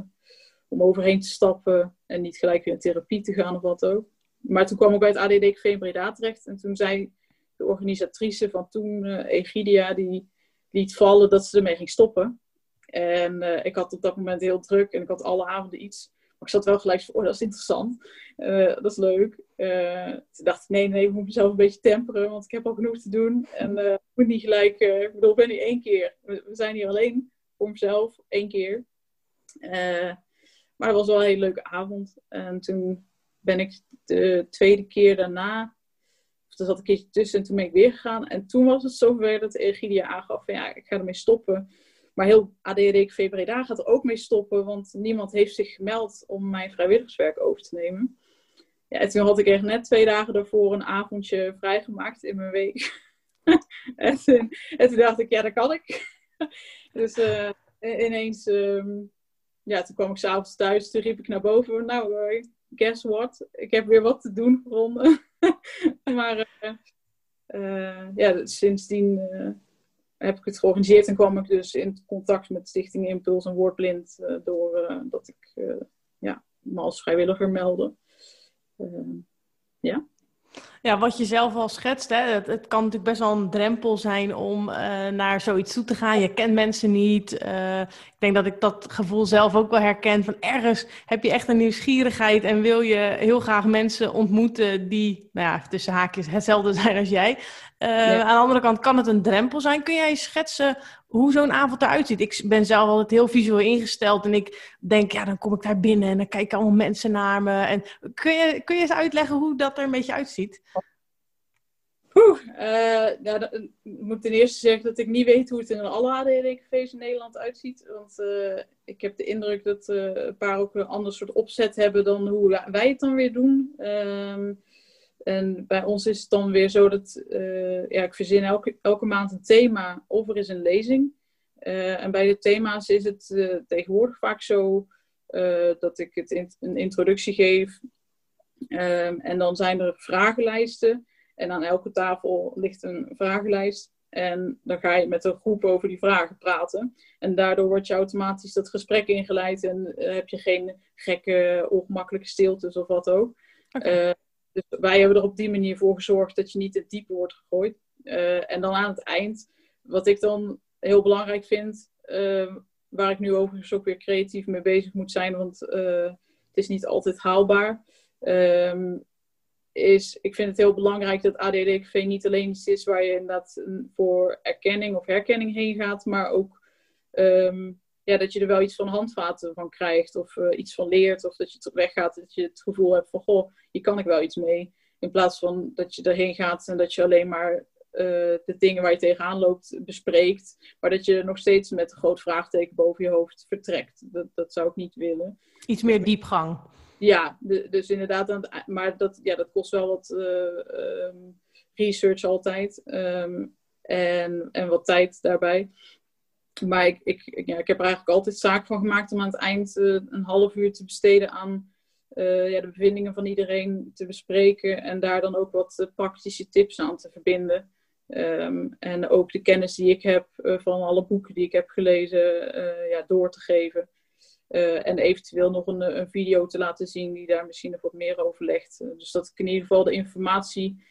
om overheen te stappen en niet gelijk weer in therapie te gaan of wat ook. Maar toen kwam ik bij het ADD-café in Breda terecht en toen zei de organisatrice van toen, uh, Egidia, die liet vallen dat ze ermee ging stoppen. En ik had op dat moment heel druk en ik had alle avonden iets. Maar ik zat wel gelijk van, oh, dat is interessant. dat is leuk. toen dacht ik, nee, nee, ik moet mezelf een beetje temperen, want ik heb al genoeg te doen. En ik moet niet gelijk, ik bedoel, ik ben hier één keer. We, zijn hier alleen voor mezelf, één keer. Maar het was wel een hele leuke avond. En toen ben ik de tweede keer daarna, of er zat een keertje tussen, en toen ben ik weer gegaan. En toen was het zover dat Egidia aangaf ja, ik ga ermee stoppen. Maar heel ADHD Breda gaat er ook mee stoppen, want niemand heeft zich gemeld om mijn vrijwilligerswerk over te nemen. Ja, en toen had ik echt net twee dagen daarvoor een avondje vrijgemaakt in mijn week. [laughs] en, toen, en, toen, dacht ik, ja, dat kan ik. [laughs] dus uh, ineens, um, ja, toen kwam ik s'avonds thuis, toen riep ik naar boven, nou, uh, guess what? Ik heb weer wat te doen gevonden. [laughs] maar ja, sindsdien heb ik het georganiseerd en kwam ik dus in contact met Stichting Impuls en Woordblind door dat ik ja, me als vrijwilliger meldde. ja. Ja, wat je zelf al schetst, hè, het, het kan natuurlijk best wel een drempel zijn om uh, naar zoiets toe te gaan. Je kent mensen niet. Uh, ik denk dat ik dat gevoel zelf ook wel herken. Van ergens heb je echt een nieuwsgierigheid en wil je heel graag mensen ontmoeten die, nou ja, tussen haakjes hetzelfde [laughs] zijn als jij. Uh, Aan de andere kant kan het een drempel zijn. Kun jij schetsen hoe zo'n avond eruit ziet? Ik ben zelf altijd heel visueel ingesteld en ik denk, ja, dan kom ik daar binnen en dan kijken allemaal mensen naar me. En kun je, kun je eens uitleggen hoe dat er een beetje uitziet? Oeh, uh, moet ten eerste zeggen dat ik niet weet hoe het in alle ADD-cafés in Nederland uitziet. Want uh, ik heb de indruk dat uh, een paar ook een ander soort opzet hebben dan hoe wij het dan weer doen. Um, en bij ons is het dan weer zo dat ja, ik verzin elke, elke maand een thema of er is een lezing. En bij de thema's is het tegenwoordig vaak zo dat ik het een introductie geef. Um, en dan zijn er vragenlijsten. En aan elke tafel ligt een vragenlijst. En dan ga je met een groep over die vragen praten. En daardoor word je automatisch dat gesprek ingeleid. En heb je geen gekke, ongemakkelijke stiltes of wat ook. Okay. Dus wij hebben er op die manier voor gezorgd dat je niet te diep wordt gegooid. Uh, en dan aan het eind, wat ik dan heel belangrijk vind, uh, waar ik nu overigens ook weer creatief mee bezig moet zijn, want het is niet altijd haalbaar. Um, is, ik vind het heel belangrijk dat ADD-café niet alleen iets is waar je inderdaad voor erkenning of herkenning heen gaat, maar ook um, ja, dat je er wel iets van handvaten van krijgt of uh, iets van leert. Of dat je het weggaat dat je het gevoel hebt van, goh, hier kan ik wel iets mee. In plaats van dat je erheen gaat en dat je alleen maar uh, de dingen waar je tegenaan loopt bespreekt. Maar dat je nog steeds met een groot vraagteken boven je hoofd vertrekt. Dat, dat zou ik niet willen. Iets meer diepgang. Ja, dus inderdaad. Maar dat, ja, dat kost wel wat um, research altijd. Um, en, en wat tijd daarbij maar ik, ik, ja, ik heb er eigenlijk altijd zaak van gemaakt om aan het eind uh, een half uur te besteden aan uh, ja, de bevindingen van iedereen te bespreken en daar dan ook wat praktische tips aan te verbinden. Um, en ook de kennis die ik heb van alle boeken die ik heb gelezen ja, door te geven. En eventueel nog een, een, video te laten zien die daar misschien nog wat meer over legt. dus dat ik in ieder geval de informatie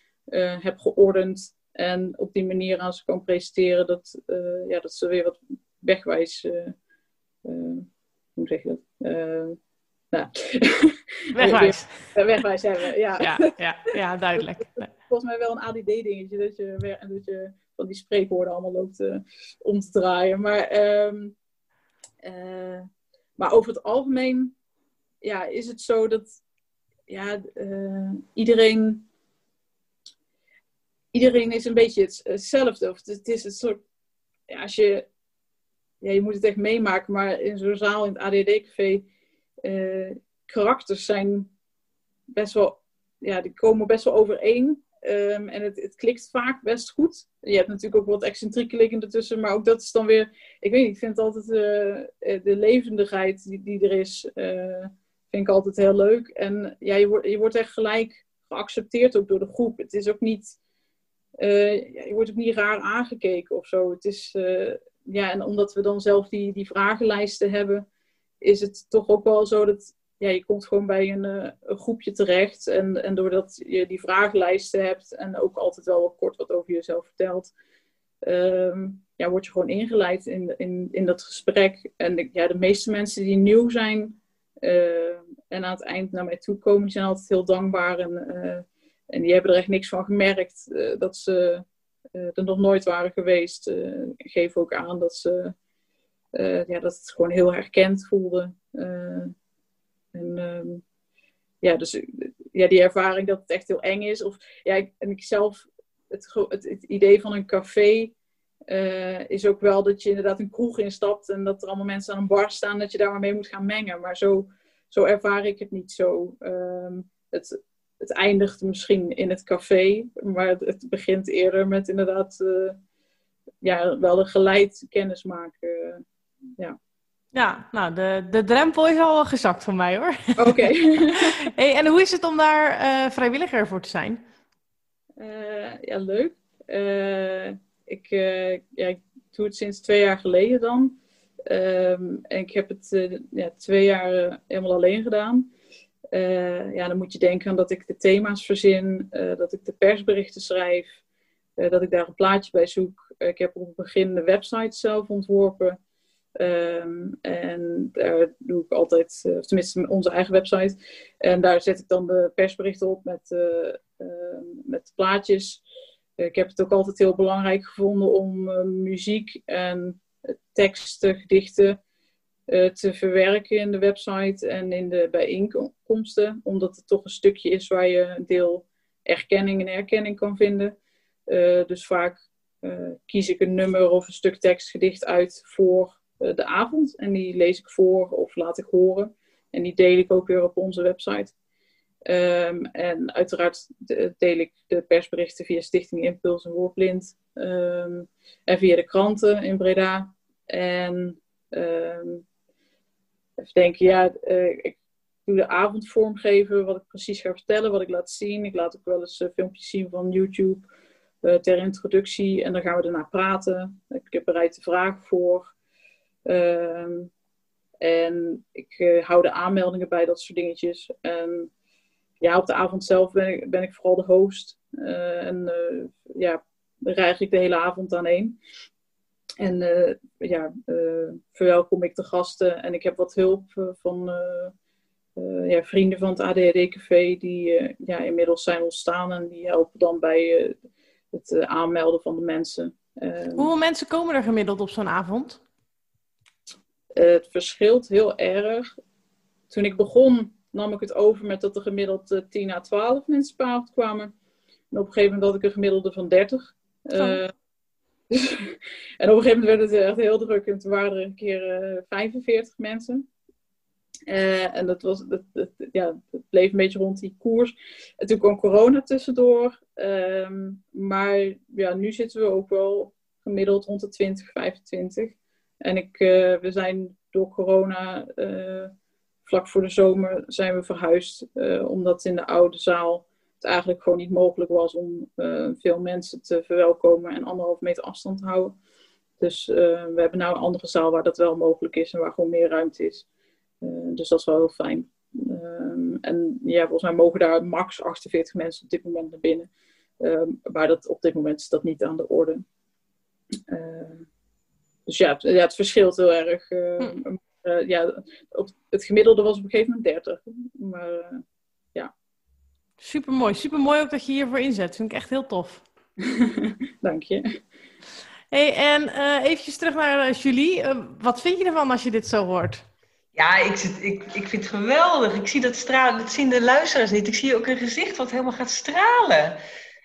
heb geordend en op die manier aan ze kan presenteren dat, ja, dat ze weer wat wegwijs. Hoe zeg je dat? nou. [laughs] Wegwijs. wegwijs hebben, ja. ja. Ja, ja, duidelijk. [laughs] Volgens mij wel een ADD-dingetje, dat je, dat je van die spreekwoorden allemaal loopt om te draaien. Maar, um, maar over het algemeen ja, is het zo dat ja, iedereen iedereen is een beetje hetzelfde. Of het is een soort, ja, als je, ja, je moet het echt meemaken, maar in zo'n zaal in het ADD-café, uh, eh, karakters zijn best wel, ja, die komen best wel overeen. Um, en het, het klikt vaak best goed. Je hebt natuurlijk ook wat excentrieke ertussen, maar ook dat is dan weer, ik weet niet, ik vind altijd uh, de levendigheid die, die er is, uh, vind ik altijd heel leuk. En ja, je, wordt je wordt echt gelijk geaccepteerd ook door de groep. Het is ook niet je wordt ook niet raar aangekeken of zo. Het is, ja, en omdat we dan zelf die, die vragenlijsten hebben, is het toch ook wel zo dat ja, je komt gewoon bij een, uh, een groepje terecht. En, en doordat je die vragenlijsten hebt en ook altijd wel wat kort wat over jezelf vertelt, um, ja, word je gewoon ingeleid in, in, in dat gesprek. En ja, de meeste mensen die nieuw zijn en aan het eind naar mij toe komen, zijn altijd heel dankbaar en en die hebben er echt niks van gemerkt dat ze er nog nooit waren geweest. Geven ook aan dat ze ja, dat het gewoon heel herkend voelde. En um, ja, dus ja, die ervaring dat het echt heel eng is. Of, ja, en ik zelf, het, het, idee van een café is ook wel dat je inderdaad een kroeg instapt en dat er allemaal mensen aan een bar staan, dat je daar maar mee moet gaan mengen. Maar zo, zo ervaar ik het niet zo. Um, het, het eindigt misschien in het café, maar het, begint eerder met inderdaad uh, ja, wel een geleid kennis maken. ja. Ja, nou, de, de drempel is al gezakt voor mij hoor. Oké. [laughs] [laughs] hey, en hoe is het om daar uh, vrijwilliger voor te zijn? Uh, ja, leuk. ik, ja, ik doe het sinds twee jaar geleden dan. Um, en ik heb het ja, twee jaar helemaal alleen gedaan. ja, dan moet je denken aan dat ik de thema's verzin, dat ik de persberichten schrijf, dat ik daar een plaatje bij zoek. ik heb op het begin de website zelf ontworpen. Ehm, en daar doe ik altijd, uh, tenminste onze eigen website. En daar zet ik dan de persberichten op met, uh, met plaatjes. ik heb het ook altijd heel belangrijk gevonden om muziek en teksten, gedichten te verwerken in de website en in de bijeenkomsten. Omdat het toch een stukje is waar je een deel erkenning en herkenning kan vinden. dus vaak kies ik een nummer of een stuk tekstgedicht uit voor eh, de avond. En die lees ik voor of laat ik horen. En die deel ik ook weer op onze website. Ehm, en uiteraard deel ik de persberichten via Stichting Impuls en Woordblind. Ehm, en via de kranten in Breda. En um, even denken, ja, uh, ik doe de avond vormgeven, wat ik precies ga vertellen, wat ik laat zien. Ik laat ook wel eens uh, filmpjes zien van YouTube ter introductie. En dan gaan we daarna praten. Ik heb bereid de vragen voor. Ehm, en ik uh, hou de aanmeldingen bij, dat soort dingetjes. En ja, op de avond zelf ben ik, vooral de host. Uh, en uh, ja, reig ik de hele avond aan één. En ja, verwelkom ik de gasten. En ik heb wat hulp van ja, vrienden van het ADHD-café die ja, inmiddels zijn ontstaan. En die helpen dan bij het aanmelden van de mensen. Ehm, Hoeveel mensen komen er gemiddeld op zo'n avond? Het verschilt heel erg. Toen ik begon, nam ik het over met dat er gemiddeld 10 à 12 mensen per avond kwamen. En op een gegeven moment had ik een gemiddelde van 30. Uh, [laughs] en op een gegeven moment werd het echt heel druk. En toen waren er een keer uh, 45 mensen. Uh, en dat, was, dat, dat, ja, het bleef een beetje rond die koers. En toen kwam corona tussendoor. Ehm, maar ja, nu zitten we ook wel gemiddeld rond de 20, 25. En ik, uh, we zijn door corona, uh, vlak voor de zomer, zijn we verhuisd. Uh, omdat in de oude zaal het eigenlijk gewoon niet mogelijk was om veel mensen te verwelkomen en anderhalf meter afstand te houden. Dus we hebben nu een andere zaal waar dat wel mogelijk is en waar gewoon meer ruimte is. dus dat is wel heel fijn. Ehm, en ja, volgens mij mogen daar max 48 mensen op dit moment naar binnen. Um, maar dat, op dit moment is dat niet aan de orde. Uh, dus ja, het, ja, het verschilt heel erg. Uh, ja, op, het gemiddelde was op een gegeven moment 30. Maar uh, ja. Super mooi. Super mooi ook dat je hiervoor inzet. Vind ik echt heel tof. [laughs] Dank je. Hey, en uh, eventjes terug naar Julie. wat vind je ervan als je dit zo hoort? Ja, ik, zit, ik, ik vind het geweldig. Ik zie dat stralen. Dat zien de luisteraars niet. Ik zie ook een gezicht wat helemaal gaat stralen.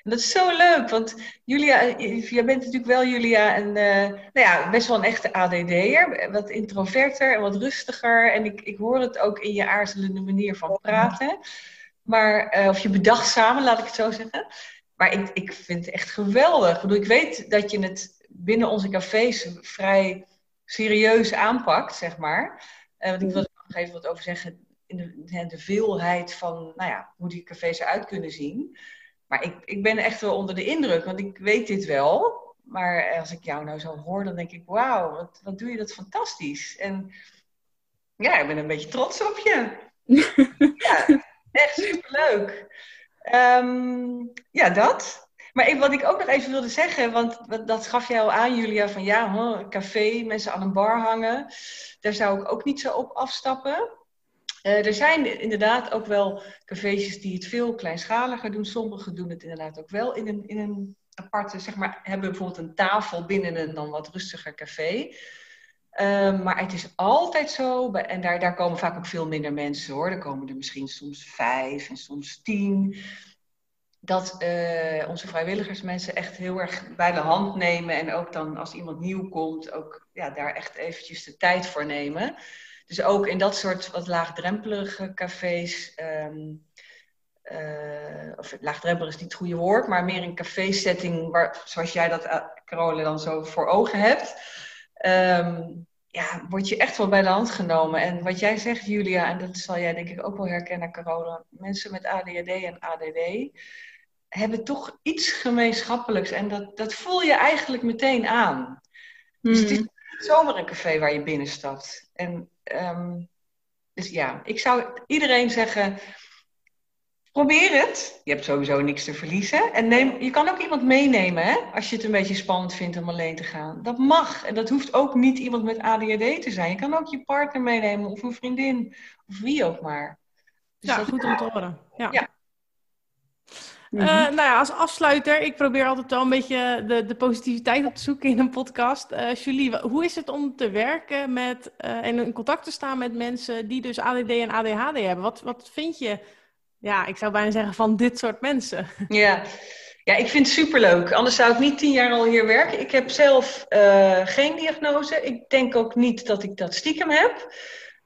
En dat is zo leuk, want Julia, jij bent natuurlijk wel Julia en uh, nou ja, best wel een echte ADD'er. Wat introverter en wat rustiger. En ik, ik hoor het ook in je aarzelende manier van praten. Maar, uh, of je bedachtzame, laat ik het zo zeggen. Maar ik, ik vind het echt geweldig. Ik, ik weet dat je het binnen onze cafés vrij serieus aanpakt, zeg maar. Want ik wil er nog even wat over zeggen. In de, de veelheid van nou ja, hoe die cafés eruit kunnen zien. Maar ik, ik ben echt wel onder de indruk, want ik weet dit wel. Maar als ik jou nou zo hoor, dan denk ik, wauw, wat, wat doe je dat fantastisch. En ja, ik ben een beetje trots op je. [laughs] ja, echt superleuk. Um, ja, dat. Maar ik, wat ik ook nog even wilde zeggen, want dat gaf jij al aan, Julia, van ja, een café, mensen aan een bar hangen. Daar zou ik ook niet zo op afstappen. Uh, er zijn inderdaad ook wel cafeetjes die het veel kleinschaliger doen. Sommigen doen het inderdaad ook wel in een, in een aparte, zeg maar, hebben bijvoorbeeld een tafel binnen een dan wat rustiger café. Uh, maar het is altijd zo, en daar, daar komen vaak ook veel minder mensen hoor. Er komen er misschien soms vijf en soms tien. Dat uh, onze vrijwilligers mensen echt heel erg bij de hand nemen. En ook dan als iemand nieuw komt, ook ja, daar echt eventjes de tijd voor nemen. Dus ook in dat soort wat laagdrempelige cafés. Um, uh, of laagdrempelig is niet het goede woord, maar meer een café-setting waar, zoals jij dat, uh, Carole, dan zo voor ogen hebt. Um, ja, word je echt wel bij de hand genomen. En wat jij zegt, Julia, en dat zal jij denk ik ook wel herkennen, Carole. Mensen met ADHD en ADD hebben toch iets gemeenschappelijks. En dat, dat voel je eigenlijk meteen aan. Dus het is hmm. niet zomaar een café waar je binnenstapt. En Um, Dus ja, ik zou iedereen zeggen, probeer het. Je hebt sowieso niks te verliezen. En neem, je kan ook iemand meenemen, hè? als je het een beetje spannend vindt om alleen te gaan. Dat mag. En dat hoeft ook niet iemand met ADHD te zijn. Je kan ook je partner meenemen, of een vriendin, of wie ook maar. Dus ja, goed om te horen. Ja. ja. Mhm. Uh, nou ja, als afsluiter, ik probeer altijd wel een beetje de, de positiviteit op te zoeken in een podcast. Uh, Julie, hoe is het om te werken met uh, en in contact te staan met mensen die dus ADD en ADHD hebben? Wat, wat vind je, ja, ik zou bijna zeggen, van dit soort mensen? [laughs] Ja, ja ik vind het superleuk. Anders zou ik niet tien jaar al hier werken. Ik heb zelf geen diagnose. Ik denk ook niet dat ik dat stiekem heb.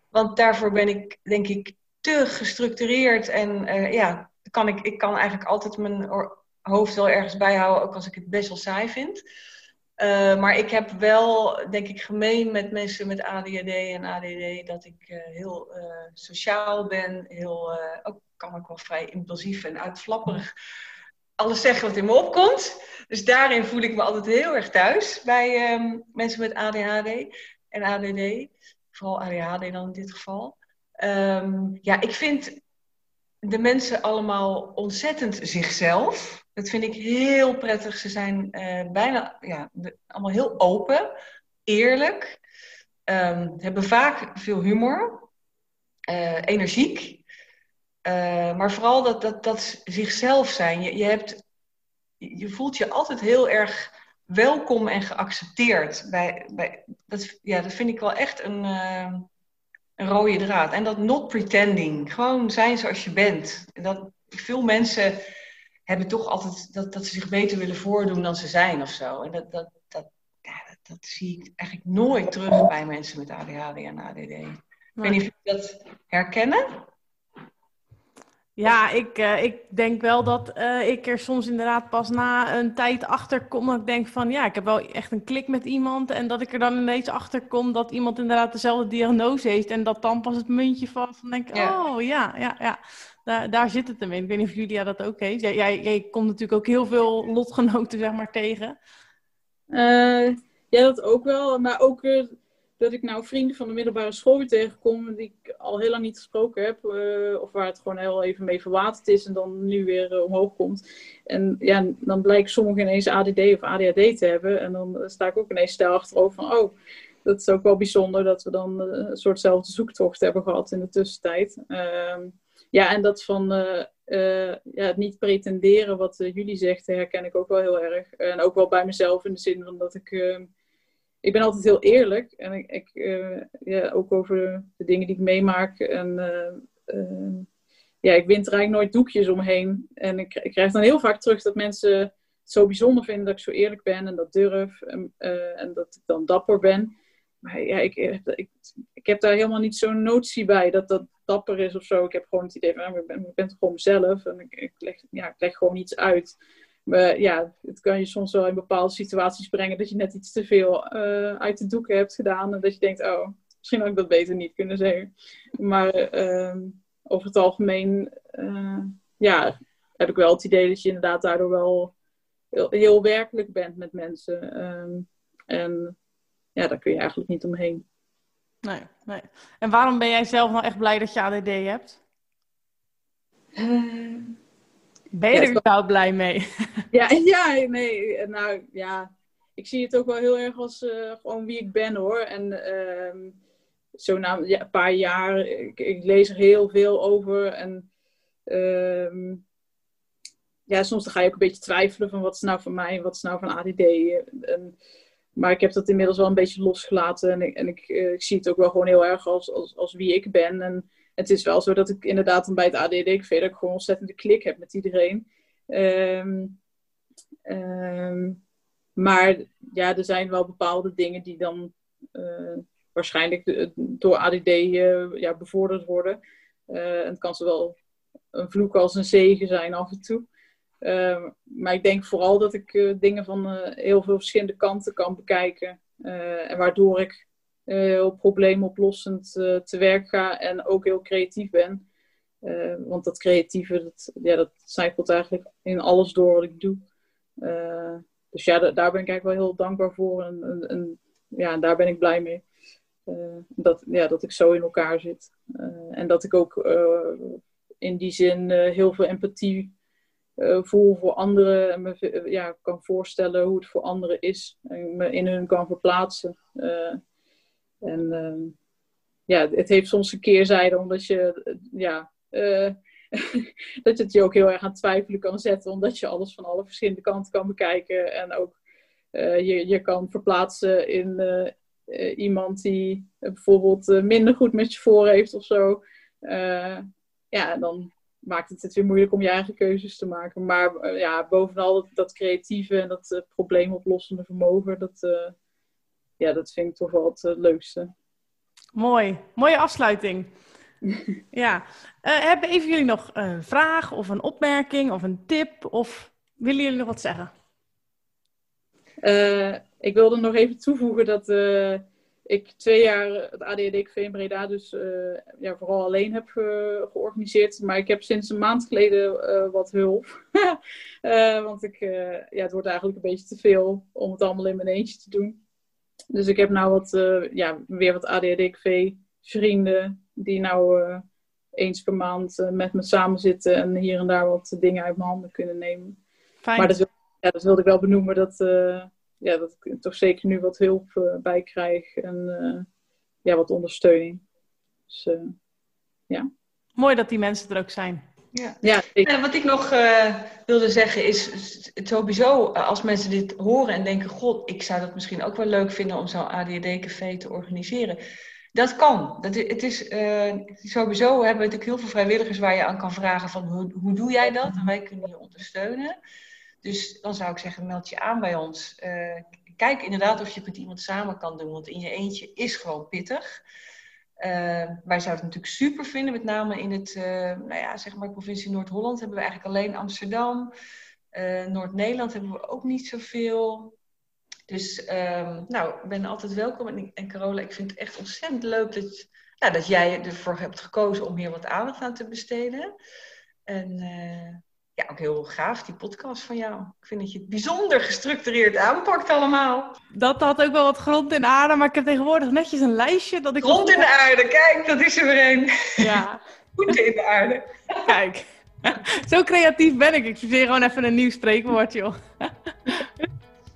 Want daarvoor ben ik, denk ik, te gestructureerd en ja, kan ik, ik kan eigenlijk altijd mijn hoofd wel ergens bijhouden, ook als ik het best wel saai vind. Uh, maar ik heb wel, denk ik, gemeen met mensen met ADHD en ADD dat ik uh, heel uh, sociaal ben, heel, ook kan ik wel vrij impulsief en uitflapperig alles zeggen wat in me opkomt. Dus daarin voel ik me altijd heel erg thuis bij um, mensen met ADHD en ADD. Vooral ADHD dan in dit geval. Um, ja, ik vind de mensen allemaal ontzettend zichzelf. Dat vind ik heel prettig. Ze zijn uh, bijna ja, allemaal heel open, eerlijk, um, hebben vaak veel humor, uh, energiek. Uh, maar vooral dat, dat, dat zichzelf zijn. Je, je, hebt, je voelt je altijd heel erg welkom en geaccepteerd. Bij, bij, dat, ja, dat vind ik wel echt een een rode draad. En dat not pretending. Gewoon zijn zoals je bent. En dat, veel mensen hebben toch altijd dat, dat ze zich beter willen voordoen dan ze zijn of zo. En dat, dat, dat, ja, dat, dat zie ik eigenlijk nooit terug bij mensen met ADHD en ADD. Ik weet niet of jullie dat herkennen. Ja, ik, uh, ik denk wel dat uh, ik er soms inderdaad pas na een tijd achter kom. Dat ik denk van ja, ik heb wel echt een klik met iemand. En dat ik er dan ineens achter kom dat iemand inderdaad dezelfde diagnose heeft. En dat dan pas het muntje valt van denk ja. oh ja, ja, ja. Daar, daar zit het hem in. Ik weet niet of Julia dat ook heeft. Jij, jij, jij komt natuurlijk ook heel veel lotgenoten zeg maar tegen. Uh, ja, dat ook wel. Maar ook dat ik nou vrienden van de middelbare school weer tegenkom die ik al heel lang niet gesproken heb. Uh, of waar het gewoon heel even mee verwaterd is en dan nu weer uh, omhoog komt. En ja, dan blijkt sommigen ineens ADD of ADHD te hebben. En dan sta ik ook ineens stijl achterover van, oh, dat is ook wel bijzonder dat we dan een soortzelfde zoektocht hebben gehad in de tussentijd. Ehm, ja, en dat van ja, het niet pretenderen, wat jullie zegt, herken ik ook wel heel erg. En ook wel bij mezelf in de zin van dat ik ik ben altijd heel eerlijk. En ik, ik uh, ja, ook over de dingen die ik meemaak. En uh, uh, ja, ik wint er eigenlijk nooit doekjes omheen. En ik, ik, krijg dan heel vaak terug dat mensen het zo bijzonder vinden dat ik zo eerlijk ben en dat durf. En, en dat ik dan dapper ben. Maar ja, ik, ik, ik heb daar helemaal niet zo'n notie bij dat dat dapper is of zo. Ik heb gewoon het idee van, ik ben, ik ben gewoon mezelf. En ik, ik, leg, ja, ik leg gewoon iets uit. Maar ja, het kan je soms wel in bepaalde situaties brengen dat je net iets te veel uh, uit de doeken hebt gedaan. En dat je denkt, oh, misschien had ik dat beter niet kunnen zeggen. Maar uh, over het algemeen, uh, ja, heb ik wel het idee dat je inderdaad daardoor wel heel, heel werkelijk bent met mensen. Um, en ja, daar kun je eigenlijk niet omheen. Nee, nee. En waarom ben jij zelf nou echt blij dat je ADD hebt? Ben je er überhaupt blij mee? [laughs] Ja, ja, nee. Nou ja, ik zie het ook wel heel erg als uh, gewoon wie ik ben hoor. En uh, zo na ja, een paar jaar, ik, ik, lees er heel veel over. En uh, ja, soms dan ga je ook een beetje twijfelen van wat is nou van mij wat is nou van ADD. En, maar ik heb dat inmiddels wel een beetje losgelaten. En ik, en ik, uh, ik zie het ook wel gewoon heel erg als, als, als wie ik ben. En het is wel zo dat ik inderdaad bij het ADD-café dat ik gewoon ontzettende klik heb met iedereen. Um, um, maar ja, er zijn wel bepaalde dingen die dan uh, waarschijnlijk door ADD eh, ja, bevorderd worden. En het kan zowel een vloek als een zegen zijn af en toe. Uh, maar ik denk vooral dat ik dingen van heel veel verschillende kanten kan bekijken. en waardoor ik eh, heel probleemoplossend uh, te werk ga en ook heel creatief ben. Uh, want dat creatieve, dat, ja, dat eigenlijk in alles door wat ik doe. dus ja, daar ben ik eigenlijk wel heel dankbaar voor en ja, daar ben ik blij mee. dat, ja, dat ik zo in elkaar zit. en dat ik ook in die zin heel veel empathie voel voor anderen. En me ja, kan voorstellen hoe het voor anderen is. En me in hun kan verplaatsen. En ehm, ja, het heeft soms een keerzijde, omdat je ja, [laughs] dat je het je ook heel erg aan twijfelen kan zetten, omdat je alles van alle verschillende kanten kan bekijken. En ook uh, je, je kan verplaatsen in uh, iemand die bijvoorbeeld minder goed met je voor heeft of zo. ja, dan maakt het het weer moeilijk om je eigen keuzes te maken. Maar ja, bovenal dat, dat, creatieve en dat probleemoplossende vermogen, dat, ja, dat vind ik toch wel het leukste. Mooi, mooie afsluiting. [laughs] ja. Uh, hebben even jullie nog een vraag of een opmerking of een tip? Of willen jullie nog wat zeggen? Uh, ik wilde nog even toevoegen dat ik twee jaar het ADHD in Breda dus ja, vooral alleen heb georganiseerd. Maar ik heb sinds een maand geleden wat hulp. [laughs] want ik, ja, het wordt eigenlijk een beetje te veel om het allemaal in mijn eentje te doen. Dus ik heb nou wat, ja, weer wat ADHD vrienden die nou uh, eens per maand uh, met me samen zitten en hier en daar wat dingen uit mijn handen kunnen nemen. Fijn. Maar dat, ja, dat wilde ik wel benoemen, dat, ja, dat ik toch zeker nu wat hulp bij krijg en ja, wat ondersteuning. Dus ja. Mooi dat die mensen er ook zijn. Ja. ja en wat ik nog uh, wilde zeggen is sowieso als mensen dit horen en denken: God, ik zou dat misschien ook wel leuk vinden om zo'n ADD-café te organiseren. Dat kan. Dat, het is, uh, sowieso hebben we natuurlijk heel veel vrijwilligers waar je aan kan vragen van hoe, hoe doe jij dat? En wij kunnen je ondersteunen. Dus dan zou ik zeggen, meld je aan bij ons. Uh, kijk inderdaad of je het met iemand samen kan doen, want in je eentje is gewoon pittig. Uh, wij zouden het natuurlijk super vinden, met name in het, nou ja, zeg maar, provincie Noord-Holland hebben we eigenlijk alleen Amsterdam. Noord-Nederland hebben we ook niet zoveel. Dus um, nou, ik ben altijd welkom. En, en Carola, ik vind het echt ontzettend leuk dat, ja, dat jij ervoor hebt gekozen om hier wat aandacht aan te besteden. En ja, ook heel gaaf, die podcast van jou. Ik vind dat je het bijzonder gestructureerd aanpakt allemaal. Dat had ook wel wat grond in de aarde, maar ik heb tegenwoordig netjes een lijstje dat ik... Grond in de aarde, kijk, dat is er weer een. Ja. [laughs] Voeten in de aarde. Kijk, zo creatief ben ik. Ik verzin gewoon even een nieuw spreekwoord, joh.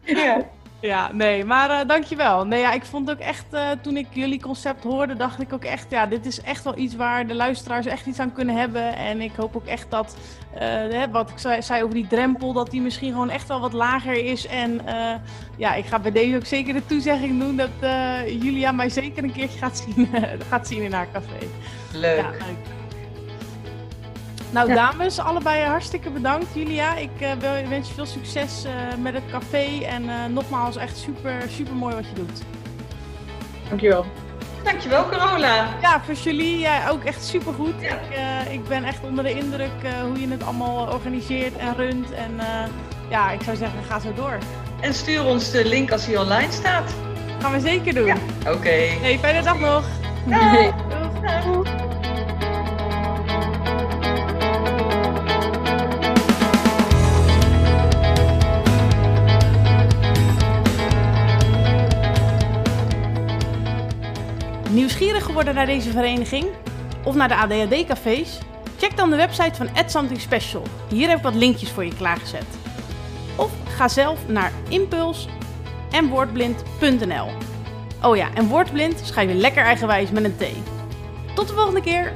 ja. Ja, nee, maar uh, dankjewel. Nee, ja, ik vond ook echt, uh, toen ik jullie concept hoorde, dacht ik ook echt, ja, dit is echt wel iets waar de luisteraars echt iets aan kunnen hebben. En ik hoop ook echt dat, uh, hè, wat ik zei, zei, over die drempel, dat die misschien gewoon echt wel wat lager is. En ja, ik ga bij deze ook zeker de toezegging doen dat Julia mij zeker een keertje gaat zien, [laughs] gaat zien in haar café. Leuk. Ja, leuk. Nou, dames, allebei hartstikke bedankt. Julia, ik uh, wens je veel succes uh, met het café. En uh, nogmaals, echt super, super mooi wat je doet. Dankjewel. Dankjewel, Carola. Ja, voor Julie, jij ook echt super goed. Ja. Ik, ik ben echt onder de indruk hoe je het allemaal organiseert en runt. En ja, ik zou zeggen, ga zo door. En stuur ons de link als hij online staat. Gaan we zeker doen. Ja. Oké. Okay. Hey, fijne dag nog. Doei. Doei. Nieuwsgierig geworden naar deze vereniging of naar de ADHD-cafés? Check dan de website van Add Something Special. Hier heb ik wat linkjes voor je klaargezet. Of ga zelf naar impuls en. Oh ja, en woordblind schrijf je lekker eigenwijs met een T. Tot de volgende keer!